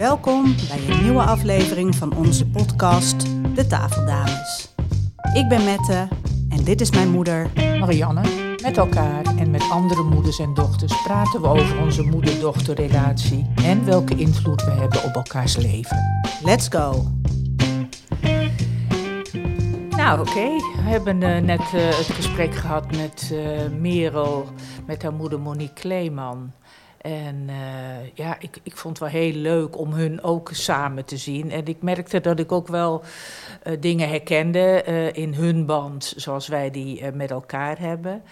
Welkom bij een nieuwe aflevering van onze podcast De Tafeldames. Ik ben Mette en dit is mijn moeder. Marianne. Met elkaar en met andere moeders en dochters praten we over onze moeder-dochterrelatie en welke invloed we hebben op elkaars leven. Let's go! Nou, oké. We hebben eh, net eh, het gesprek gehad met eh, Merel, met haar moeder Monique Kleeman. En eh, ja, ik, ik vond het wel heel leuk om hun ook samen te zien. En ik merkte dat ik ook wel dingen herkende eh, in hun band, zoals wij die eh, met elkaar hebben.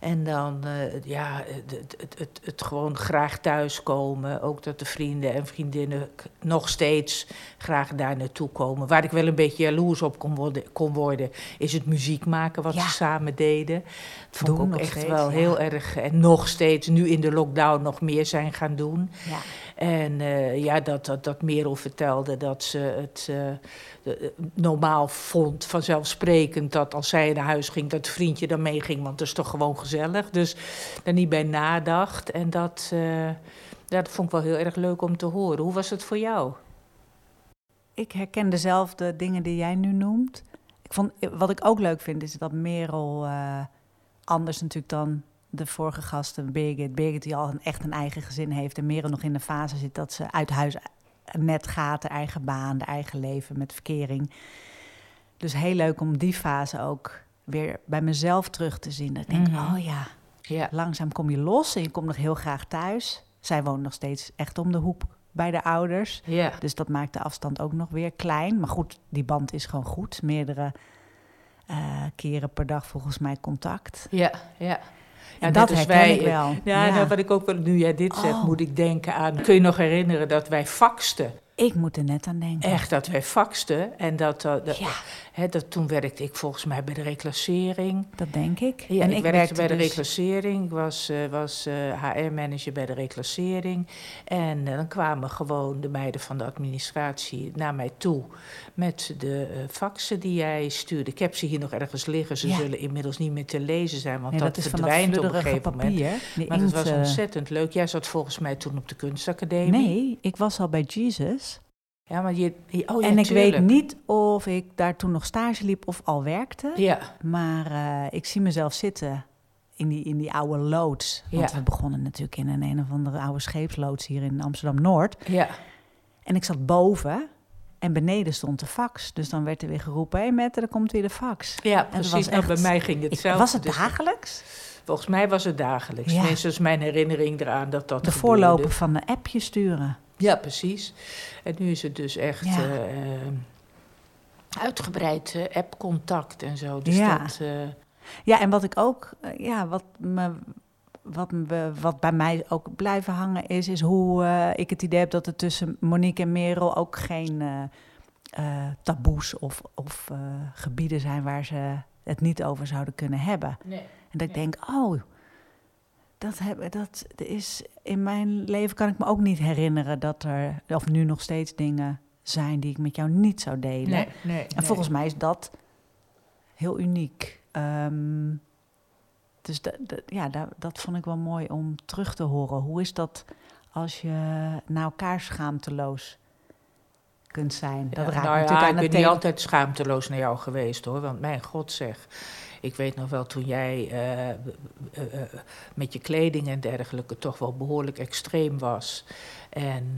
En dan, eh, ja, het, het, het, het gewoon graag thuiskomen. Ook dat de vrienden en vriendinnen nog steeds graag daar naartoe komen. Waar ik wel een beetje jaloers op kon worden, kon worden is het muziek maken wat Ja. ze samen deden. Dat vond Doen ik ook echt steeds, wel ja. heel erg. En nog steeds, nu in de lockdown, nog meer zijn gaan doen. Ja. En eh, ja, dat, dat, dat Merel vertelde dat ze het eh, de- normaal vond, vanzelfsprekend, dat als zij naar huis ging, dat vriendje dan meeging, want dat is toch gewoon gezellig. Dus daar niet bij nadacht. En dat, eh, dat vond ik wel heel erg leuk om te horen. Hoe was het voor jou? Ik herken dezelfde dingen die jij nu noemt. Ik vond, wat ik ook leuk vind is dat Merel eh, anders natuurlijk dan de vorige gasten, Birgit. Birgit die al een, echt een eigen gezin heeft en Merel nog in de fase zit dat ze uit huis net gaat, de eigen baan, de eigen leven met verkering. Dus heel leuk om die fase ook weer bij mezelf terug te zien. Dat ik denk, Mhm. oh ja, Ja, langzaam kom je los en je komt nog heel graag thuis. Zij woont nog steeds echt om de hoek bij de ouders. ja. Dus dat maakt de afstand ook nog weer klein. Maar goed, die band is gewoon goed. Meerdere eh, keren per dag volgens mij contact. Ja, ja. En Ja, dat herken wij, ik wel. Ja, Ja. Nou, wat ik ook wel, nu jij dit zegt, Oh. moet ik denken aan. Kun je nog herinneren dat wij faxten? Ik moet er net aan denken. Echt, dat wij faxten. En dat, eh, dat, Ja, hè, dat, toen werkte ik volgens mij bij de reclassering. dat denk ik. Ja, en ik, ik werkte bij de dus- reclassering. Ik was, eh, was eh, HR-manager bij de reclassering. En eh, dan kwamen gewoon de meiden van de administratie naar mij toe... met de eh, faxen die jij stuurde. Ik heb ze hier nog ergens liggen. Ze Ja. zullen inmiddels niet meer te lezen zijn, want dat, verdwijnt op een gegeven moment. papier. Die Maar het was eh, ontzettend leuk. Jij zat volgens mij toen op de kunstacademie. Nee, ik was al bij Jesus. Ja, maar je... je- Oh, ja, en ik weet niet of ik daar toen nog stage liep of al werkte. Ja, Maar eh, ik zie mezelf zitten in die, in die oude loods. Want Ja. we begonnen natuurlijk in een een of andere oude scheepsloods hier in Amsterdam-Noord. ja. En ik zat boven en beneden stond de fax. Dus dan werd er weer geroepen, hé hey Mette, er komt weer de fax. Ja, het precies. was Nou, bij echt- mij ging Ik- hetzelfde. was het Dus dagelijks? Volgens mij was het dagelijks. Ja. Is mijn herinnering eraan dat dat De gebeurde. voorloper van een appje sturen. Ja, precies. En nu is het dus echt Ja. eh, uitgebreid eh, app-contact en zo. Dus Ja. dat, eh, Ja, en wat ik ook, ja, wat, me, wat, me, wat bij mij ook blijven hangen is, is hoe ik het idee heb dat er tussen Monique en Merel ook geen taboes of, of gebieden zijn waar ze het niet over zouden kunnen hebben. nee. En dat ik denk, oh, dat, heb, dat is in mijn leven kan ik me ook niet herinneren dat er, of nu nog steeds dingen zijn die ik met jou niet zou delen. Nee, nee, En volgens mij is dat heel uniek. Ehm, dus ja, da- dat vond ik wel mooi om terug te horen. Hoe is dat als je naar elkaar schaamteloos kunt zijn? Dat Ja, raakt nou ja, natuurlijk aan ik ben niet altijd schaamteloos naar jou geweest hoor. Want mijn god zeg, ik weet nog wel toen jij eh, eh, eh, met je kleding en dergelijke toch wel behoorlijk extreem was. En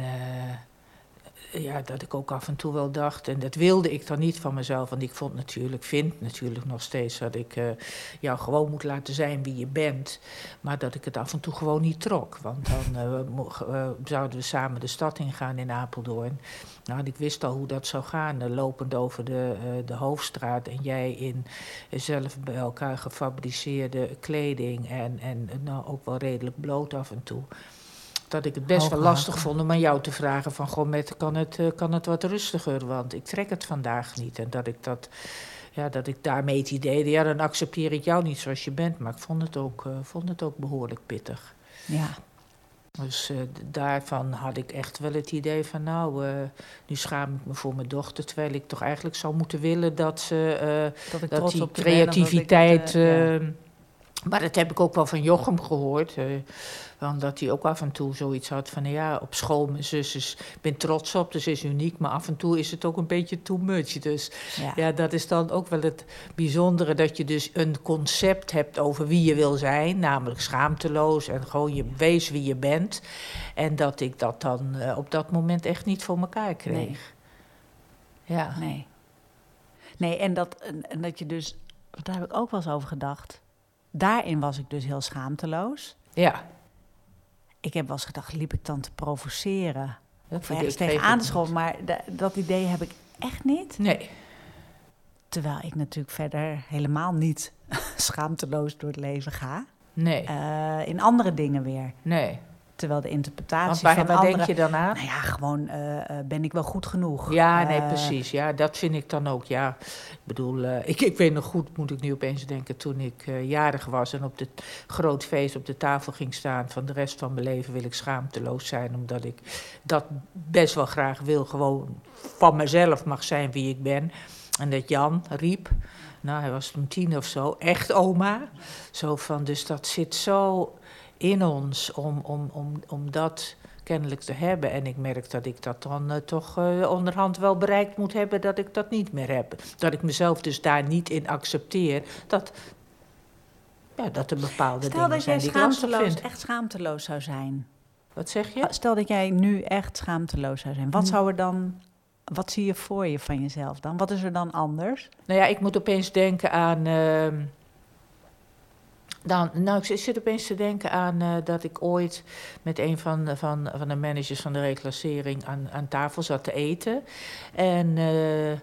ja, dat ik ook af en toe wel dacht, en dat wilde ik dan niet van mezelf. Want ik vond natuurlijk, vind natuurlijk nog steeds dat ik eh, jou gewoon moet laten zijn wie je bent. Maar dat ik het af en toe gewoon niet trok. Want dan eh, eh, zouden we samen de stad ingaan in Apeldoorn. Nou, ik wist al hoe dat zou gaan, lopend over de, de hoofdstraat. En jij in zelf bij elkaar gefabriceerde kleding. En, en nou, ook wel redelijk bloot af en toe. Dat ik het best wel lastig vond om aan jou te vragen: van goh, met, kan, het, eh, kan het wat rustiger? Want ik trek het vandaag niet. En dat ik dat. Ja, dat ik daarmee het idee, ja, dan accepteer ik jou niet zoals je bent. Maar ik vond het ook, eh, vond het ook behoorlijk pittig. Ja, Dus eh, daarvan had ik echt wel het idee van, nou, nu schaam ik me voor mijn dochter. Terwijl ik toch eigenlijk zou moeten willen dat ze dat die ben, dat ik creativiteit eh, ja. Eh, Maar dat heb ik ook wel van Jochem gehoord. Uh, want dat hij ook af en toe zoiets had van... ja, op school, mijn zus is... Ik ben trots op, dus is uniek. Maar af en toe is het ook een beetje too much. Dus ja. ja. dat is dan ook wel het bijzondere... dat je dus een concept hebt over wie je wil zijn. Namelijk schaamteloos en gewoon je wees wie je bent. En dat ik dat dan uh, op dat moment echt niet voor elkaar kreeg. Nee. Ja. Nee. Nee, en dat, en, en dat je dus... Daar heb ik ook wel eens over gedacht daarin was ik dus heel schaamteloos. Ja. Ik heb wel eens gedacht, liep ik dan te provoceren? of ergens tegen aan te schoppen, maar dat idee heb ik echt niet. Nee. Terwijl ik natuurlijk verder helemaal niet schaamteloos door het leven ga. Nee. Uh, in andere dingen weer. Nee. Terwijl de interpretatie van anderen... denk je dan aan? Nou ja, gewoon, uh, uh, ben ik wel goed genoeg? Ja, nee, precies. Ja, dat vind ik dan ook. Ja, ik bedoel, ik, ik weet nog goed, moet ik nu opeens denken... toen ik jarig was en op het groot feest op de tafel ging staan... van de rest van mijn leven wil ik schaamteloos zijn... omdat ik dat best wel graag wil. Gewoon van mezelf mag zijn wie ik ben. En dat Jan riep... Nou, hij was toen tien of zo, echt oma. Zo van, dus dat zit zo in ons om, om, om, om dat kennelijk te hebben. En ik merk dat ik dat dan uh, toch uh, onderhand wel bereikt moet hebben dat ik dat niet meer heb. Dat ik mezelf dus daar niet in accepteer. Dat, ja, dat er bepaalde Stel dingen zijn die ik lastig vind. echt schaamteloos zou zijn. Wat zeg je? Stel dat jij nu echt schaamteloos zou zijn. Wat hm. zou er dan... Wat zie je voor je van jezelf dan? Wat is er dan anders? Nou ja, ik moet opeens denken aan... Uh, dan, nou, ik zit opeens te denken aan uh, dat ik ooit met een van, van, van de managers van de reclassering aan, aan tafel zat te eten. En uh,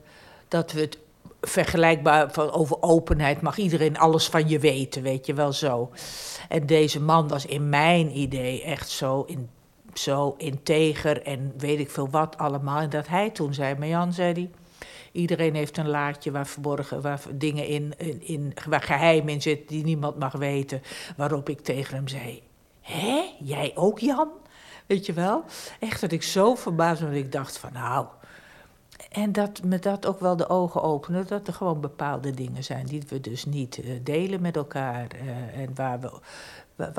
dat we het vergelijkbaar van over openheid mag iedereen alles van je weten, weet je wel zo. En deze man was in mijn idee echt zo, in, zo integer en weet ik veel wat allemaal. En dat hij toen zei, maar Jan, zei hij Iedereen heeft een laadje waar verborgen, waar dingen in, in, in waar geheim in zit die niemand mag weten. Waarop ik tegen hem zei: Hé, jij ook Jan? Weet je wel? Echt dat ik zo verbaasd was dat ik dacht van nou. En dat me dat ook wel de ogen opende, dat er gewoon bepaalde dingen zijn die we dus niet uh, delen met elkaar. Uh, en waar we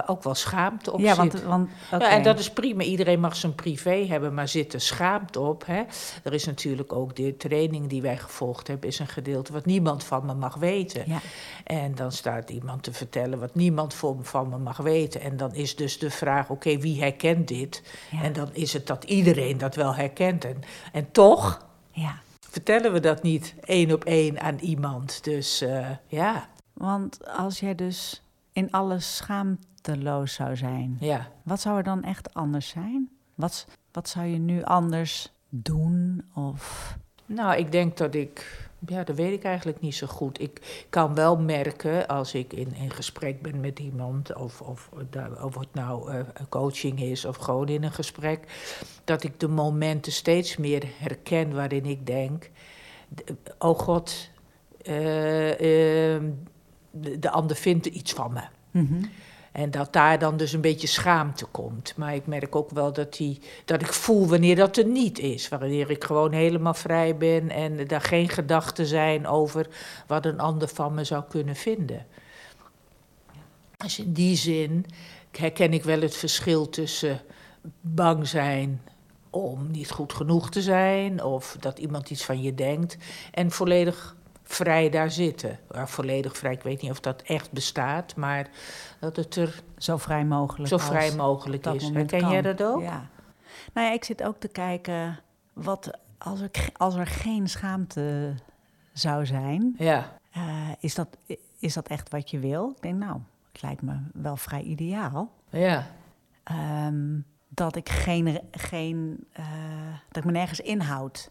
ook wel schaamte op ja, zit. Want, want, okay. ja, en dat is prima. Iedereen mag zijn privé hebben, maar zit er schaamte op. Hè? Er is natuurlijk ook de training die wij gevolgd hebben... is een gedeelte wat niemand van me mag weten. Ja. En dan staat iemand te vertellen wat niemand van me mag weten. En dan is dus de vraag, oké, wie herkent dit? Ja. En dan is het dat iedereen dat wel herkent. En, en toch ja. vertellen we dat niet één op één aan iemand. Dus uh, ja... Want als jij dus in alles schaamteloos zou zijn, ja. wat zou er dan echt anders zijn? Wat, wat zou je nu anders doen? Of... Nou, ik denk dat ik. Ja, dat weet ik eigenlijk niet zo goed. Ik kan wel merken als ik in, in gesprek ben met iemand, of, of, of het nou uh, coaching is of gewoon in een gesprek, dat ik de momenten steeds meer herken waarin ik denk: oh god, uh, uh, de, de ander vindt iets van me. Mm -hmm. En dat daar dan dus een beetje schaamte komt. Maar ik merk ook wel dat, die, dat ik voel wanneer dat er niet is. Wanneer ik gewoon helemaal vrij ben en daar geen gedachten zijn over wat een ander van me zou kunnen vinden. Dus in die zin herken ik wel het verschil tussen bang zijn om niet goed genoeg te zijn of dat iemand iets van je denkt en volledig vrij daar zitten. volledig vrij, ik weet niet of dat echt bestaat, maar dat het er zo vrij mogelijk, zo vrij mogelijk is. Herken jij dat ook? Ja. Nou ja, ik zit ook te kijken wat als er, als er geen schaamte zou zijn, ja. Uh, is, dat, is dat echt wat je wil? Ik denk, nou, het lijkt me wel vrij ideaal. Ja. Um, dat ik geen, geen uh, dat ik me nergens inhoud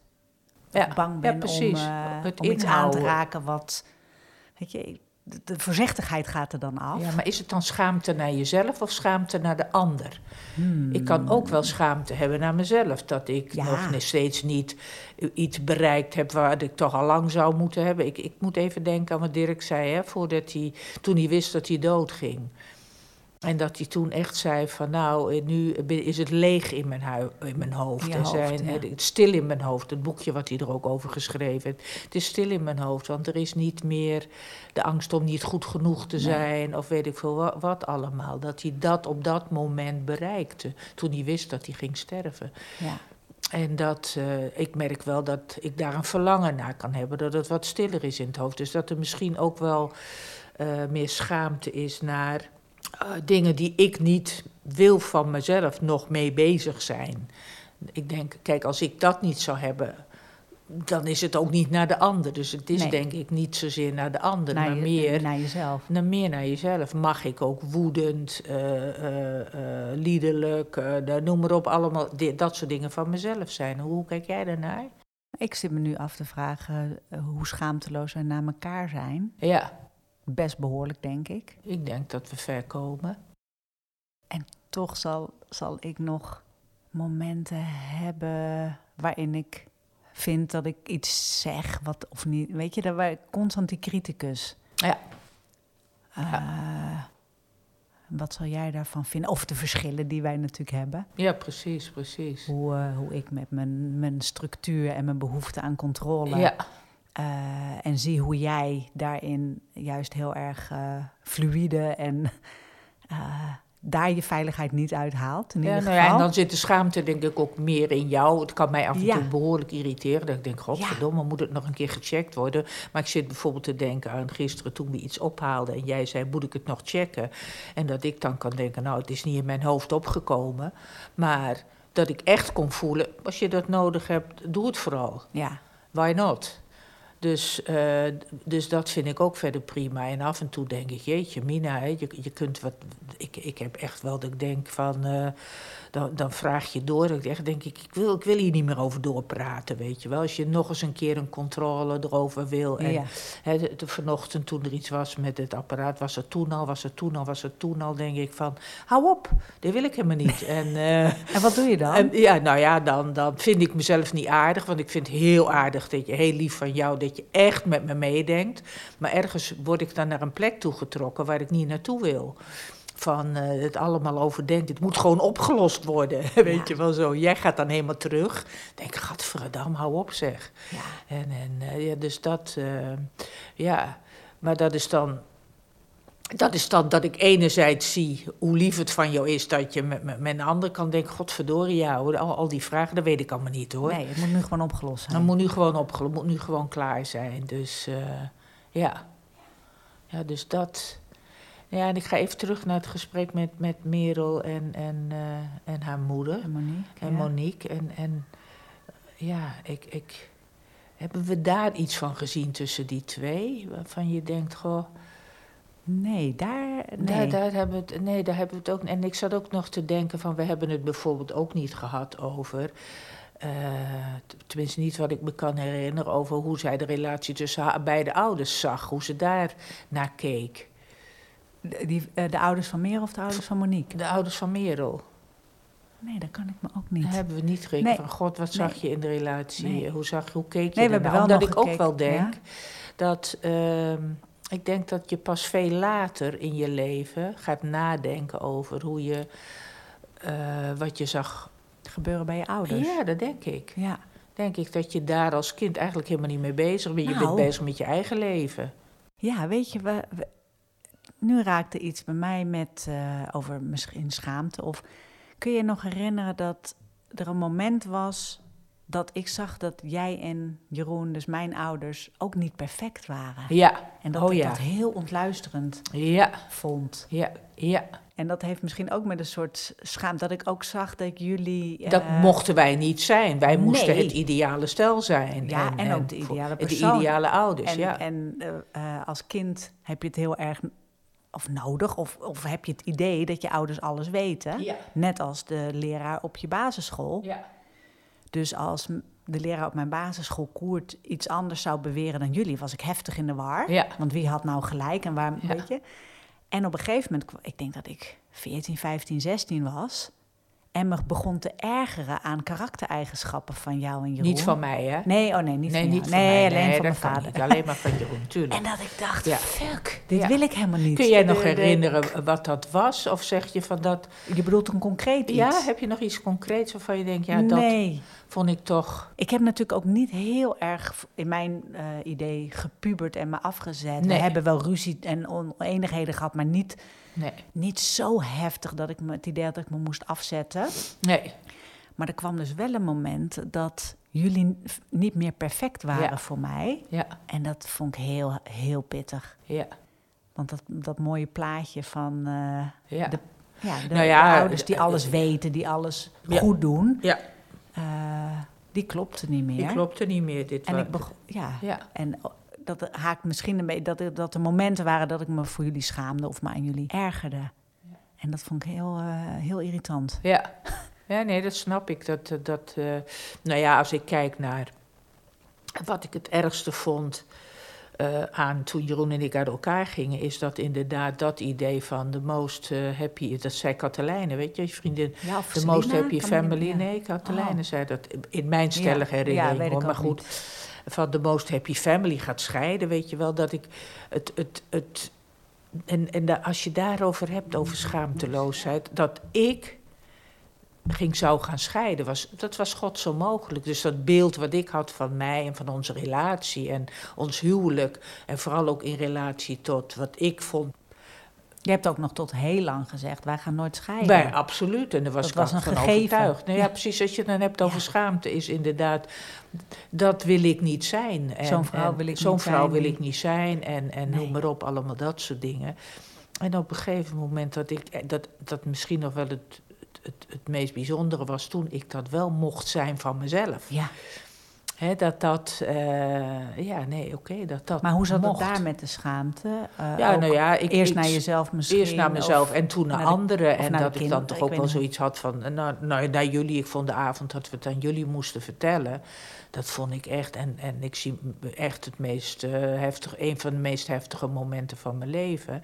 ja, bang ben ja, om, uh, het om iets aan te raken wat... Weet je, de, de, voorzichtigheid gaat er dan af. Ja, maar is het dan schaamte naar jezelf of schaamte naar de ander? Hmm. Ik kan ook wel schaamte hebben naar mezelf. Dat ik ja. nog steeds niet iets bereikt heb waar ik toch al lang zou moeten hebben. Ik, ik moet even denken aan wat Dirk zei, hè, voordat hij, toen hij wist dat hij doodging. En dat hij toen echt zei van nou, eh, nu is het leeg in mijn, in mijn hoofd. er zijn, Het is stil in mijn hoofd. Het boekje wat hij er ook over geschreven heeft. Het is stil in mijn hoofd, want er is niet meer de angst om niet goed genoeg te zijn. Of weet ik veel wat, wat, allemaal. Dat hij dat op dat moment bereikte. Toen hij wist dat hij ging sterven. Ja. En dat uh, ik merk wel dat ik daar een verlangen naar kan hebben. Dat het wat stiller is in het hoofd. Dus dat er misschien ook wel uh, meer schaamte is naar uh, dingen die ik niet wil van mezelf nog mee bezig zijn. Ik denk, kijk, als ik dat niet zou hebben, dan is het ook niet naar de ander. Dus het is denk ik niet zozeer naar de ander, naar maar meer naar jezelf. Naar meer naar jezelf. Mag ik ook woedend, uh, uh, liederlijk, noem maar op, allemaal dat soort dingen van mezelf zijn. Hoe kijk jij daarnaar? Ik zit me nu af te vragen hoe schaamteloos wij naar elkaar zijn. Ja best behoorlijk, denk ik. Ik denk dat we ver komen. En toch zal, zal ik nog momenten hebben waarin ik vind dat ik iets zeg wat of niet. Weet je, dat wij constant die criticus. Ja. Uh, Wat zal jij daarvan vinden? Of de verschillen die wij natuurlijk hebben. Ja, precies, precies. Hoe, uh, hoe ik met mijn, mijn structuur en mijn behoefte aan controle ja. Uh, en zie hoe jij daarin juist heel erg uh, fluïde en uh, daar je veiligheid niet uithaalt. In ja, ieder nou ja, en dan zit de schaamte denk ik ook meer in jou. Het kan mij af en Ja. toe behoorlijk irriteren. Dat ik denk, godverdomme, moet het nog een keer gecheckt worden? Maar ik zit bijvoorbeeld te denken aan gisteren toen we iets ophaalden... en jij zei, moet ik het nog checken? En dat ik dan kan denken, nou, het is niet in mijn hoofd opgekomen. Maar dat ik echt kon voelen, als je dat nodig hebt, doe het vooral. Ja, Why not? Dus, uh, dus dat vind ik ook verder prima. En af en toe denk ik, jeetje, Mina, hè, je, je kunt wat. Ik, ik heb echt wel dat ik denk van. Uh, dan, dan vraag je door. Ik echt denk ik, ik wil, ik wil hier niet meer over doorpraten, weet je wel. Als je nog eens een keer een controle erover wil. En ja. hè, de, de, vanochtend toen er iets was met het apparaat, was er toen al, was er toen al, was er toen al, denk ik van, hou op, dit wil ik helemaal niet. en, uh, en wat doe je dan? en, ja, nou ja, dan, dan vind ik mezelf niet aardig, want ik vind het heel aardig dat je, heel lief van jou, dat je echt met me meedenkt. Maar ergens word ik dan naar een plek toegetrokken waar ik niet naartoe wil van uh, het allemaal overdenkt. Het moet gewoon opgelost worden, weet Ja. je wel zo. Jij gaat dan helemaal terug. Denk, gadverdam, hou op zeg. Ja. En, en uh, ja, dus dat, uh, ja. Maar dat is dan... Dat is dan dat ik enerzijds zie hoe lief het van jou is dat je met, met, met een ander kan denken, godverdorie, ja, hoor, al, al die vragen, dat weet ik allemaal niet hoor. Nee, het moet nu gewoon opgelost zijn. Dat moet nu gewoon opgelost, moet nu gewoon klaar zijn. Dus uh, ja. Ja, dus dat. Ja, en ik ga even terug naar het gesprek met, met Merel en, en, uh, en haar moeder. En Monique. En ja. Monique. En, en ja, ik, ik, hebben we daar iets van gezien tussen die twee? Waarvan je denkt, goh... Nee, daar... Nee. Daar, daar hebben we het, nee, daar hebben we het ook... En ik zat ook nog te denken van... We hebben het bijvoorbeeld ook niet gehad over... Uh, tenminste niet wat ik me kan herinneren... over hoe zij de relatie tussen haar beide ouders zag. Hoe ze daar naar keek. De, die, uh, de ouders van Merel of de ouders van Monique? De ouders van Merel. Nee, dat kan ik me ook niet. Dat hebben we niet gekeken Nee. van... God, wat zag je in de relatie? Nee. Hoe, zag, hoe keek je Nee, we hebben wel Omdat ik ook wel denk... ja. dat... Uh, ik denk dat je pas veel later in je leven gaat nadenken over hoe je... Uh, wat je zag gebeuren bij je ouders. Ja, dat denk ik. Ja. Denk ik dat je daar als kind eigenlijk helemaal niet mee bezig bent. Je Nou. bent bezig met je eigen leven. Ja, weet je, we, we- nu raakte iets bij mij met eh, over misschien schaamte. Of kun je je nog herinneren dat er een moment was dat ik zag dat jij en Jeroen, dus mijn ouders, ook niet perfect waren. Ja, En dat oh ik ja. dat heel ontluisterend ja, vond. ja, ja. En dat heeft misschien ook met een soort schaamte, dat ik ook zag dat jullie... Dat eh, mochten wij niet zijn. Wij moesten nee. het ideale stel zijn. Ja, en ook de voor- ideale De persoon. ideale ouders, En, ja. en eh, eh, als kind heb je het heel erg of nodig, of, of heb je het idee dat je ouders alles weten. Ja. Net als de leraar op je basisschool. Ja. Dus als de leraar op mijn basisschool Koert iets anders zou beweren dan jullie, was ik heftig in de war. Ja. Want wie had nou gelijk en waar, Ja. weet je? En op een gegeven moment, ik denk dat ik 14, 15, 16 was. En me begon te ergeren aan karaktereigenschappen van jou en Jeroen. Niet van mij, hè? Nee, oh nee, niet nee, van niet jou. van nee, mij. alleen nee, van mijn vader. niet. Alleen maar van Jeroen, tuurlijk. En dat ik dacht, Ja. fuck, dit Ja. wil ik helemaal niet. Kun jij nog de- herinneren wat dat was? Of zeg je van dat... Je bedoelt een concreet iets? Ja, heb je nog iets concreets waarvan je denkt... Ja, dat nee. vond ik toch... Ik heb natuurlijk ook niet heel erg in mijn eh, idee gepubert en me afgezet. We hebben wel ruzie en oneenigheden gehad, maar niet, Nee, niet zo heftig dat ik me het idee had dat ik me moest afzetten. nee. Maar er kwam dus wel een moment dat jullie niet meer perfect waren Ja. voor mij. Ja, En dat vond ik heel, heel pittig. ja, Want dat, dat mooie plaatje van eh, ja. De- ja, de, Nou ja, de ouders die eh, alles weten, die alles goed doen, Ja, eh, die klopte niet meer. die klopte niet meer. Dit En ik begon, ja, Ja, En dat haakt misschien een beetje dat, er- dat er momenten waren dat ik me voor jullie schaamde of me aan jullie ergerde. En dat vond ik heel, eh, heel irritant. ja. Ja, nee, dat snap ik. Dat, eh, dat, eh, nou ja, als ik kijk naar wat ik het ergste vond eh, aan toen Jeroen en ik uit elkaar gingen, is dat inderdaad dat idee van de most happy, dat zei Katelijne, weet je, je vriendin, Ja, of de most happy family. Nee, Katelijne Oh. zei dat in mijn stellige Ja, herinnering. ja, weet hoor. ik maar goed, niet. Van de most happy family gaat scheiden, weet je wel, dat ik het. het, het en en da- als je daarover hebt, over schaamteloosheid, dat ik ging zou gaan scheiden, was, dat was God zo mogelijk. Dus dat beeld wat ik had van mij en van onze relatie en ons huwelijk, en vooral ook in relatie tot wat ik vond Je hebt ook nog tot heel lang gezegd, wij gaan nooit scheiden. bij absoluut, en daar was Dat ik was een van gegeven. overtuigd. Nou ja, Ja. precies, als je het dan hebt over Ja. schaamte, is inderdaad, dat wil ik niet zijn. Zo'n vrouw wil ik zo'n niet vrouw zijn wil ik niet zijn, en, en Nee. noem maar op, allemaal dat soort dingen. En op een gegeven moment dat ik, eh, dat, dat misschien nog wel het, het, het meest bijzondere was toen ik dat wel mocht zijn van mezelf. Ja, Dat dat, eh, ja, nee, oké, dat dat maar hoe zat mocht. het daar met de schaamte? Eh, Ja, nou ja, ik, eerst ik- naar jezelf misschien? Eerst naar mezelf en toen naar, naar de- anderen. En naar dat ik dan toch ook wel niet. zoiets had van... eh, Nou, nou, naar jullie, ik vond de avond dat we het aan jullie moesten vertellen. Dat vond ik echt... En, en ik zie echt het meest uh, heftig... Een van de meest heftige momenten van mijn leven.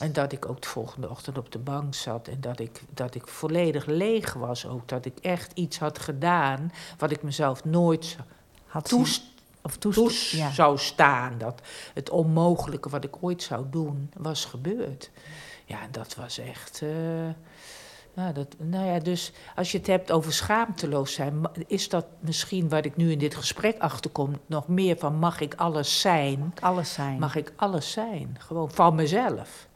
En dat ik ook de volgende ochtend op de bank zat. En dat ik, dat ik volledig leeg was ook. Dat ik echt iets had gedaan... wat ik mezelf nooit had toest of toest, toes ja. zou staan. Dat het onmogelijke wat ik ooit zou doen, was gebeurd. Ja, dat was echt. eh, nou, dat, nou ja, dus als je het hebt over schaamteloos zijn, is dat misschien waar ik nu in dit gesprek achterkom, nog meer van mag ik alles zijn? alles zijn. Mag ik alles zijn? Gewoon van mezelf.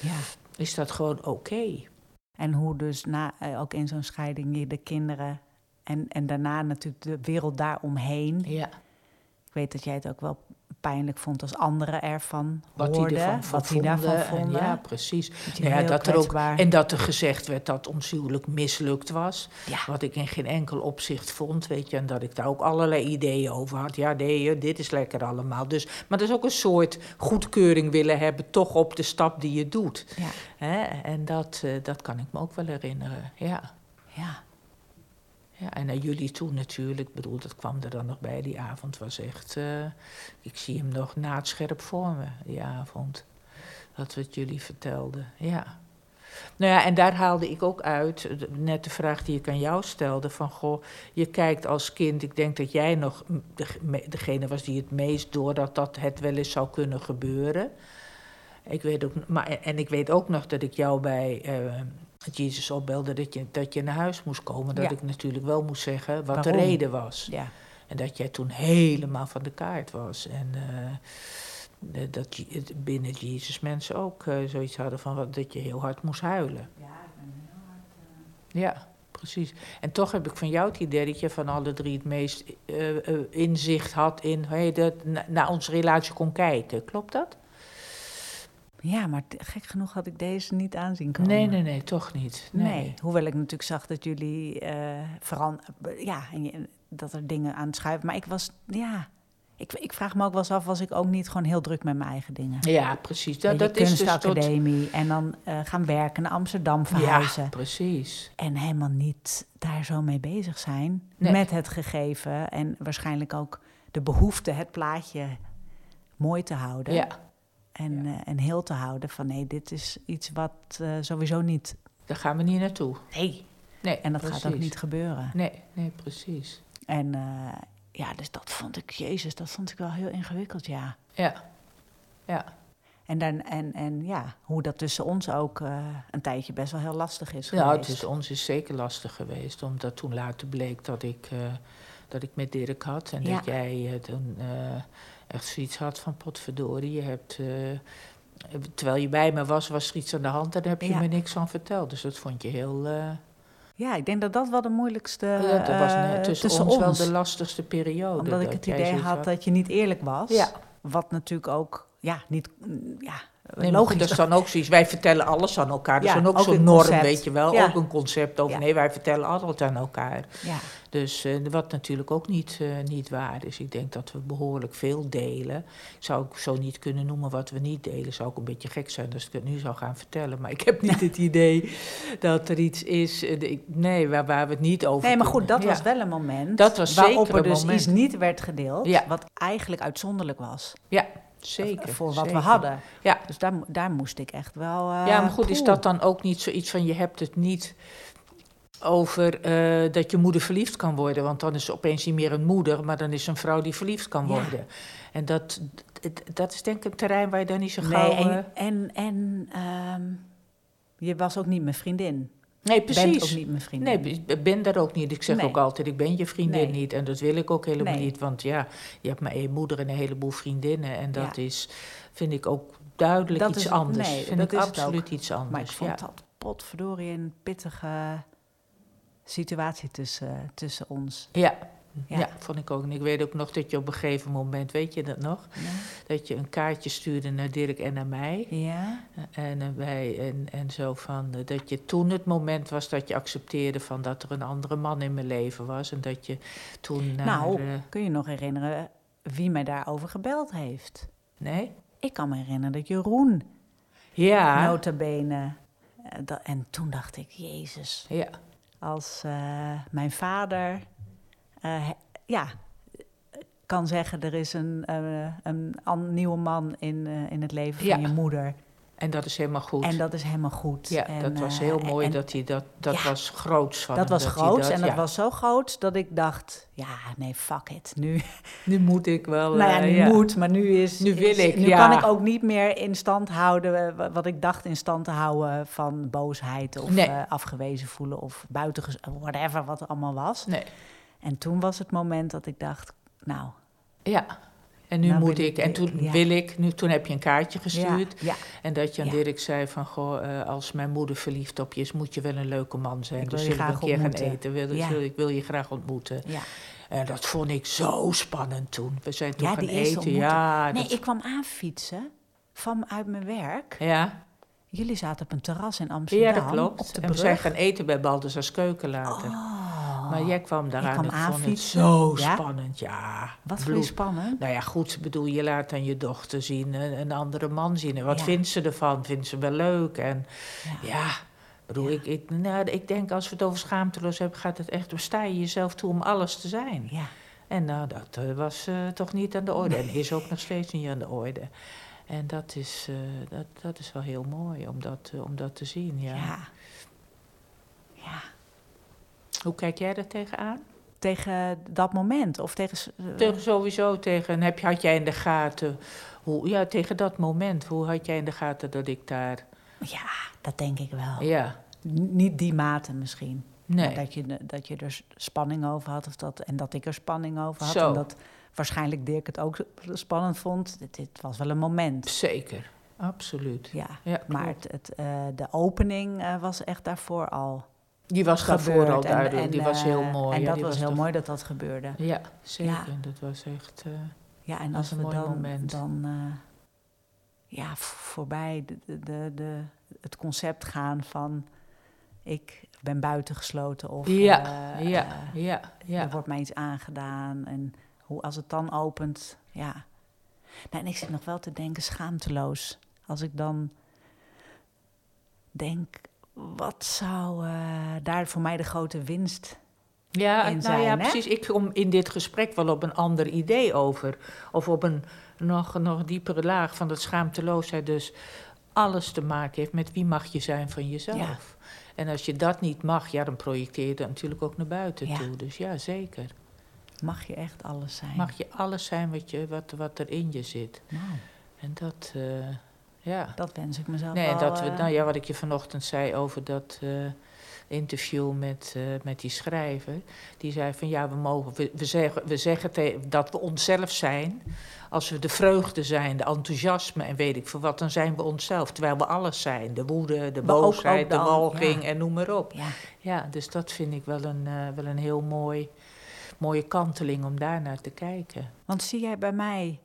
Ja. Is dat gewoon oké? En hoe dus na, eh, ook in zo'n scheiding je de kinderen en, en daarna natuurlijk de wereld daaromheen. Ja. Ik weet dat jij het ook wel pijnlijk vond als anderen ervan Wat hoorden. die ervan wat die daarvan vonden. En vonden. Ja, precies. Dat Nou ja, dat er ook, en dat er gezegd werd dat ons huwelijk mislukt was. Ja. Wat ik in geen enkel opzicht vond, weet je. En dat ik daar ook allerlei ideeën over had. Ja, nee, dit is lekker allemaal. Dus, maar dat is ook een soort goedkeuring willen hebben, toch op de stap die je doet. Ja. Hè? En dat, eh, dat kan ik me ook wel herinneren, ja. ja. Ja, en naar jullie toe natuurlijk. Ik bedoel, dat kwam er dan nog bij. Die avond was echt... eh, ik zie hem nog naadscherp voor me, die avond. Dat we het jullie vertelden, ja. Nou ja, en daar haalde ik ook uit, eh, net de vraag die ik aan jou stelde, van goh, je kijkt als kind, ik denk dat jij nog degene was die het meest door dat het wel eens zou kunnen gebeuren. Ik weet ook, maar, en ik weet ook nog dat ik jou bij eh Jezus opbelde dat je, dat je naar huis moest komen. Dat Ja. ik natuurlijk wel moest zeggen wat de reden was. ja. En dat jij toen helemaal van de kaart was. En eh, eh, dat je- het binnen Jezus mensen ook eh, zoiets hadden van wat, dat je heel hard moest huilen. Ja, precies. En toch heb ik van jou het idee dat je van alle drie het meest inzicht had in hey, dat, na- naar onze relatie kon kijken. Klopt dat? Ja, maar gek genoeg had ik deze niet aanzien komen. Nee, nee, nee, toch niet. Nee. Nee. Hoewel ik natuurlijk zag dat jullie eh veran ja, en je- dat er dingen aan het schuiven. Maar ik was, ja, ik, ik vraag me ook wel eens af, was ik ook niet gewoon heel druk met mijn eigen dingen? Ja, precies. Dat, dat is dus tot... kunstacademie en dan eh, gaan werken naar Amsterdam Ja, verhuizen. precies. En helemaal niet daar zo mee bezig zijn Nee. met het gegeven. En waarschijnlijk ook de behoefte het plaatje mooi te houden. Ja, En, Ja. eh, en heel te houden van nee, dit is iets wat eh, sowieso niet... daar gaan we niet naartoe. Nee. Nee, En dat gaat ook niet gebeuren. Nee, nee, precies. En eh, ja, dus dat vond ik, jezus, dat vond ik wel heel ingewikkeld, ja. Ja, ja. En, dan, en, en ja, hoe dat tussen ons ook een tijdje best wel heel lastig is Nou, geweest. het is ons is zeker lastig geweest, omdat toen later bleek dat ik, dat ik met Dirk had. En Ja. dat jij toen echt zoiets had van potverdorie. Je hebt, eh, terwijl je bij me was, was er iets aan de hand en daar heb je Ja. me niks van verteld. Dus dat vond je heel... eh, Ja, ik denk dat dat wel de moeilijkste ja, dat was eh, net tussen, tussen ons, ons. wel de lastigste periode. Omdat ik het idee had dat je niet eerlijk was. Ja. Wat natuurlijk ook, ja, niet, mm, ja, Nee, logisch. dat is dan ook zoiets. Wij vertellen alles aan elkaar. Dat Ja, is dan ook, ook zo'n norm, concept. weet je wel. Ja. Ook een concept over. Ja. Nee, wij vertellen alles aan elkaar. Dus eh, wat natuurlijk ook niet, eh, niet waar is. Ik denk dat we behoorlijk veel delen. Ik zou ook zo niet kunnen noemen wat we niet delen. Zou ook een beetje gek zijn als ik het nu zou gaan vertellen. Maar ik heb niet het idee dat er iets is. eh, ik- nee, waar, waar we het niet over Nee, maar goed, dat Ja. was wel een moment Dat was waarop zeker er dus moment. iets niet werd gedeeld, Ja. wat eigenlijk uitzonderlijk was Ja, zeker. voor wat zeker. we hadden. Ja. Dus daar, daar moest ik echt wel. Ja, maar goed, is dat dan ook niet zoiets van je hebt het niet over eh, dat je moeder verliefd kan worden? Want dan is ze opeens niet meer een moeder, maar dan is ze een vrouw die verliefd kan Ja. worden. En dat, dat is denk ik een terrein waar je dan niet zo Nee, gauw... eh, en, en, en ehm, je was ook niet mijn vriendin. nee, Bent precies. ook niet mijn vriendin. Nee, ik ben daar ook niet. Ik zeg Nee. ook altijd, ik ben je vriendin Nee. niet. En dat wil ik ook helemaal Nee. niet. Want ja, je hebt maar één moeder en een heleboel vriendinnen. En dat Ja. is, vind ik ook duidelijk Dat iets is- anders. nee, vind dat ik is absoluut iets anders. Maar ik vond ja. dat potverdorie een pittige situatie tussen, tussen ons. Ja. Ja. Ja. vond ik ook. En ik weet ook nog dat je op een gegeven moment, weet je dat nog? Dat je een kaartje stuurde naar Dirk en naar mij. Ja? En, eh, wij, en, en zo van, eh, dat je toen het moment was dat je accepteerde van dat er een andere man in mijn leven was. En dat je toen naar... nou, eh, kun je nog herinneren wie mij daarover gebeld heeft? nee? Ik kan me herinneren dat Jeroen, Ja. nota bene... dat- en toen dacht ik, Jezus, Ja. Als eh, mijn vader... eh, ja, kan zeggen, er is een, eh, een an- nieuwe man in, in het leven Ja. van je moeder. En dat is helemaal goed. En dat is helemaal goed. ja, En, dat was eh, heel mooi en dat hij dat... Dat Ja. was groots van Dat hem, was hij groot en dat ja. was zo groot dat ik dacht, ja, nee, fuck it. Nu, Nu moet ik wel... nou ja, eh, nu ja. moet, maar nu is... Nu wil is- ik, Nu kan ik ook niet meer in stand houden eh, wa- wat ik dacht in stand te houden van boosheid of Nee. afgewezen voelen of buitenges... whatever wat er allemaal was. Nee, En toen was het moment dat ik dacht, nou... ja. En nu Nou moet ik, en toen ja. wil ik, nu, toen heb je een kaartje gestuurd. Ja, ja, En dat je aan Ja. Dirk zei van, goh, eh, als mijn moeder verliefd op je is, moet je wel een leuke man zijn. Ik dus zullen we een graag keer gaan ontmoeten. eten. Wil, ik wil je graag ontmoeten. ja. En dat vond ik zo spannend toen. We zijn toen gaan eten. Ja, Nee, dat- ik kwam aanfietsen van uit mijn werk. ja. Jullie zaten op een terras in Amsterdam. ja, dat klopt. Op de en we zijn gaan eten bij Baldersars Keuken later. Oh, Maar jij kwam daaraan. kwam ik vond het aanfietsen. zo Ja? spannend, ja. wat je spannend? Nou ja, goed, ik bedoel, je laat aan je dochter zien, een, andere man zien. En wat Ja. vindt ze ervan? Vindt ze wel leuk? En Ja. ja, ik bedoel, Ik, ik, nou, ik denk als we het over schaamteloos hebben, gaat het echt, sta je jezelf toe om alles te zijn. Ja. En nou, dat eh, was eh, toch niet aan de orde. En is ook nog steeds niet aan de orde. En dat is, eh, dat, dat is wel heel mooi om dat, om dat te zien. Ja. ja. Hoe kijk jij daar tegenaan? Tegen dat moment of tegen... eh, Tegen sowieso tegen, heb, je- had jij in de gaten, hoe, ja, tegen dat moment, hoe had jij in de gaten dat ik daar, Ja, dat denk ik wel. ja, N- Niet die mate misschien. nee. Dat je, dat je er spanning over had of dat, en dat ik er spanning over had. Zo. En dat waarschijnlijk Dirk het ook spannend vond. Dit, dit was wel een moment. Zeker, absoluut. Ja. Ja, Maar het, eh, de opening eh, was echt daarvoor al die was daarvoor al duidelijk, en, die was heel eh, mooi. En ja, dat was heel mooi dat dat gebeurde. Ja, zeker, Ja. dat was echt, eh, Ja, en als we dan, moment. dan eh, ja, voorbij de, de, de, het concept gaan van ik ben buitengesloten of ja, ja, ja, ja. er wordt mij iets aangedaan. En hoe als het dan opent, ja. Nou, en ik zit nog wel te denken, schaamteloos. Als ik dan denk, wat zou eh, daar voor mij de grote winst Ja, in nou zijn, ja, hè? precies. Ik kom in dit gesprek wel op een ander idee over. Of op een nog, nog diepere laag van dat schaamteloosheid. Dus alles te maken heeft met wie mag je zijn van jezelf. En als je dat niet mag, ja, dan projecteer je dat natuurlijk ook naar buiten Ja. toe. Dus ja, zeker. Mag je echt alles zijn? Mag je alles zijn wat, je, wat, wat er in je zit. Nou, En dat, eh, ja. dat wens ik mezelf Nee, wel. dat we, eh, nou ja, wat ik je vanochtend zei over dat eh, interview met, eh, met die schrijver. Die zei van ja, we mogen, we, we zeggen, we zeggen te- dat we onszelf zijn. Als we de vreugde zijn, de enthousiasme en weet ik veel wat, dan zijn we onszelf. Terwijl we alles zijn. De woede, de Maar boosheid, ook de walging ja. en noem maar op. Ja, Ja, dus dat vind ik wel een, wel een heel mooi, mooie kanteling om daar naar te kijken. want zie jij bij mij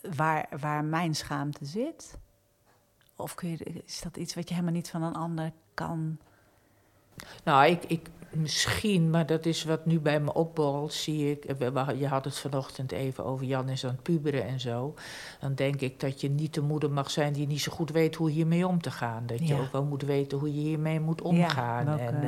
waar, waar mijn schaamte zit? Of kun je, is dat iets wat je helemaal niet van een ander kan? Nou, ik, ik, misschien, maar dat is wat nu bij me opborrelt, zie ik. Je had het vanochtend even over Jan is aan het puberen en zo. Dan denk ik dat je niet de moeder mag zijn die niet zo goed weet hoe hiermee om te gaan. Dat je Ja. ook wel moet weten hoe je hiermee moet omgaan. en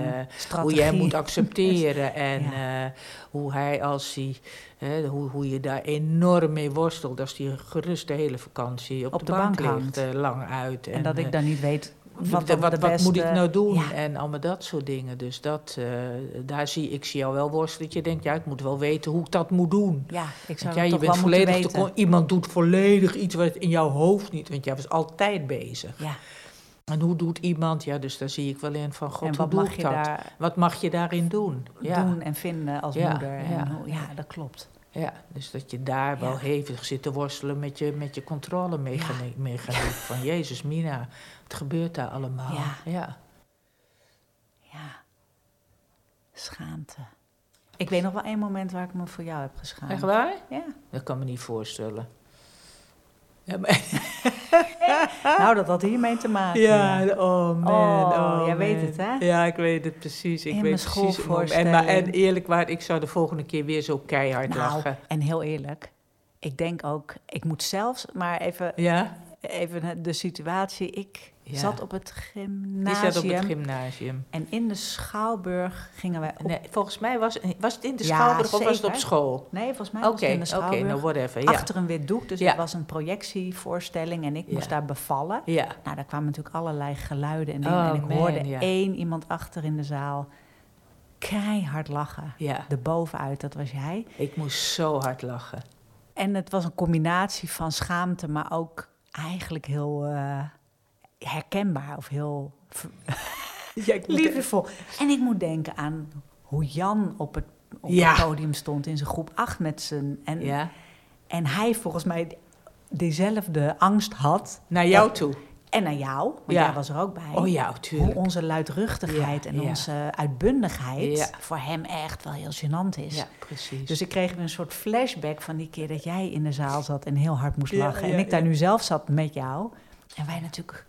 eh, hoe hem moet accepteren. En Ja. eh, hoe hij als hij, hè, hoe, hoe je daar enorm mee worstelt. Als hij gerust de hele vakantie op, Op de, de bank, bank ligt, eh, lang uit. En dat eh, ik dan niet weet wat, wat, wat, moet ik nou doen? Ja. En allemaal dat soort dingen. Dus dat, eh, daar zie ik zie jou wel worstelen. Dat je denkt, ja, ik moet wel weten hoe ik dat moet doen. Ja, ik zou Want je toch bent wel moeten volledig te iemand doet volledig iets wat in jouw hoofd niet. Want jij was altijd bezig. Ja, En hoe doet iemand? Ja, dus daar zie ik wel in van God, en wat mag je dat? daar Wat mag je daarin doen? Ja, doen en vinden als Ja, moeder? En ja, dat klopt. Ja, dus dat je daar wel Ja. hevig zit te worstelen met je, met je controlemechaniek. Van Jezus, Mina, het gebeurt daar allemaal. Ja. ja. Ja, schaamte. Ik weet nog wel één moment waar ik me voor jou heb geschaamd. Echt waar? Ja. Dat kan me niet voorstellen. Ja, maar, Nou, dat had hiermee te maken. ja, oh man. Oh, Oh, jij weet het, hè? Ja, ik weet het precies. Ik In weet precies. En, maar, en eerlijk waar, ik zou de volgende keer weer zo keihard Nou, lachen. en heel eerlijk, ik denk ook, ik moet zelfs, maar even, Ja? even de situatie. Ik Ja. zat op het Die gymnasium. zat op het gymnasium. En in de Schouwburg gingen wij op... Nee, volgens mij was, was het in de Ja, Schouwburg of was het op school? Nee, volgens mij was het in de oké, Schouwburg. nou whatever. Ja. Achter een wit doek, dus het was een projectievoorstelling en ik moest daar bevallen. Ja. Nou, daar kwamen natuurlijk allerlei geluiden en dingen. Oh, en ik man, hoorde één iemand achter in de zaal keihard lachen. ja, De bovenuit, dat was jij. ik moest zo hard lachen. En het was een combinatie van schaamte, maar ook eigenlijk heel eh, herkenbaar of heel Ja, liefdevol. En ik moet denken aan hoe Jan op het, op Ja. het podium stond in zijn groep 8 met zijn... En, Ja, en hij volgens mij diezelfde angst had. naar jou Dat- toe. En naar jou, want Ja. jij was er ook bij. Oh ja, hoe onze luidruchtigheid Ja, en ja. onze uitbundigheid voor hem echt wel heel gênant is. Ja, precies. Dus ik kreeg weer een soort flashback van die keer dat jij in de zaal zat en heel hard moest lachen. en ik daar nu zelf zat met jou. En wij natuurlijk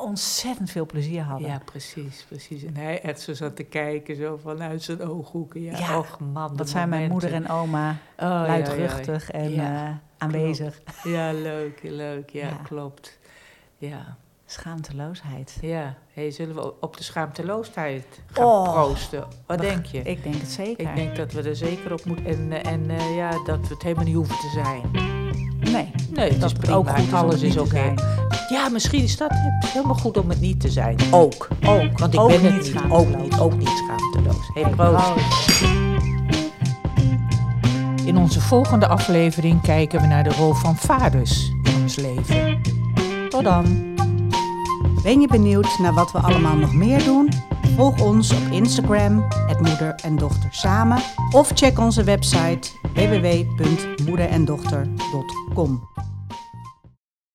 ontzettend veel plezier hadden. Ja, precies, precies. En hij echt zo zat te kijken, zo vanuit zijn ooghoeken. Ja, Ja, och man. Dat zijn mijn moeder en oma Oh, ja, luidruchtig en eh, aanwezig. Ja, ja, leuk, leuk. Ja, klopt. Ja, Schaamteloosheid. ja. Hey, zullen we op de schaamteloosheid gaan Oh. proosten? Wat We- denk je? Ik denk het zeker. Ik denk dat we er zeker op moeten. En, eh, en eh, ja, dat we het helemaal niet hoeven te zijn. nee, Nee, dat is prima. ook goed Alles is oké. Ja, misschien is dat het helemaal goed om het niet te zijn. Ook. Ook. Want ik Ook ben het niet. Ook niet. Ook niet schaamteloos. Hey, proost. In onze volgende aflevering kijken we naar de rol van vaders in ons leven. Tot dan. Ben je benieuwd naar wat we allemaal nog meer doen? Volg ons op Instagram, het moeder en dochter samen. Of check onze website www.moederendochter.com.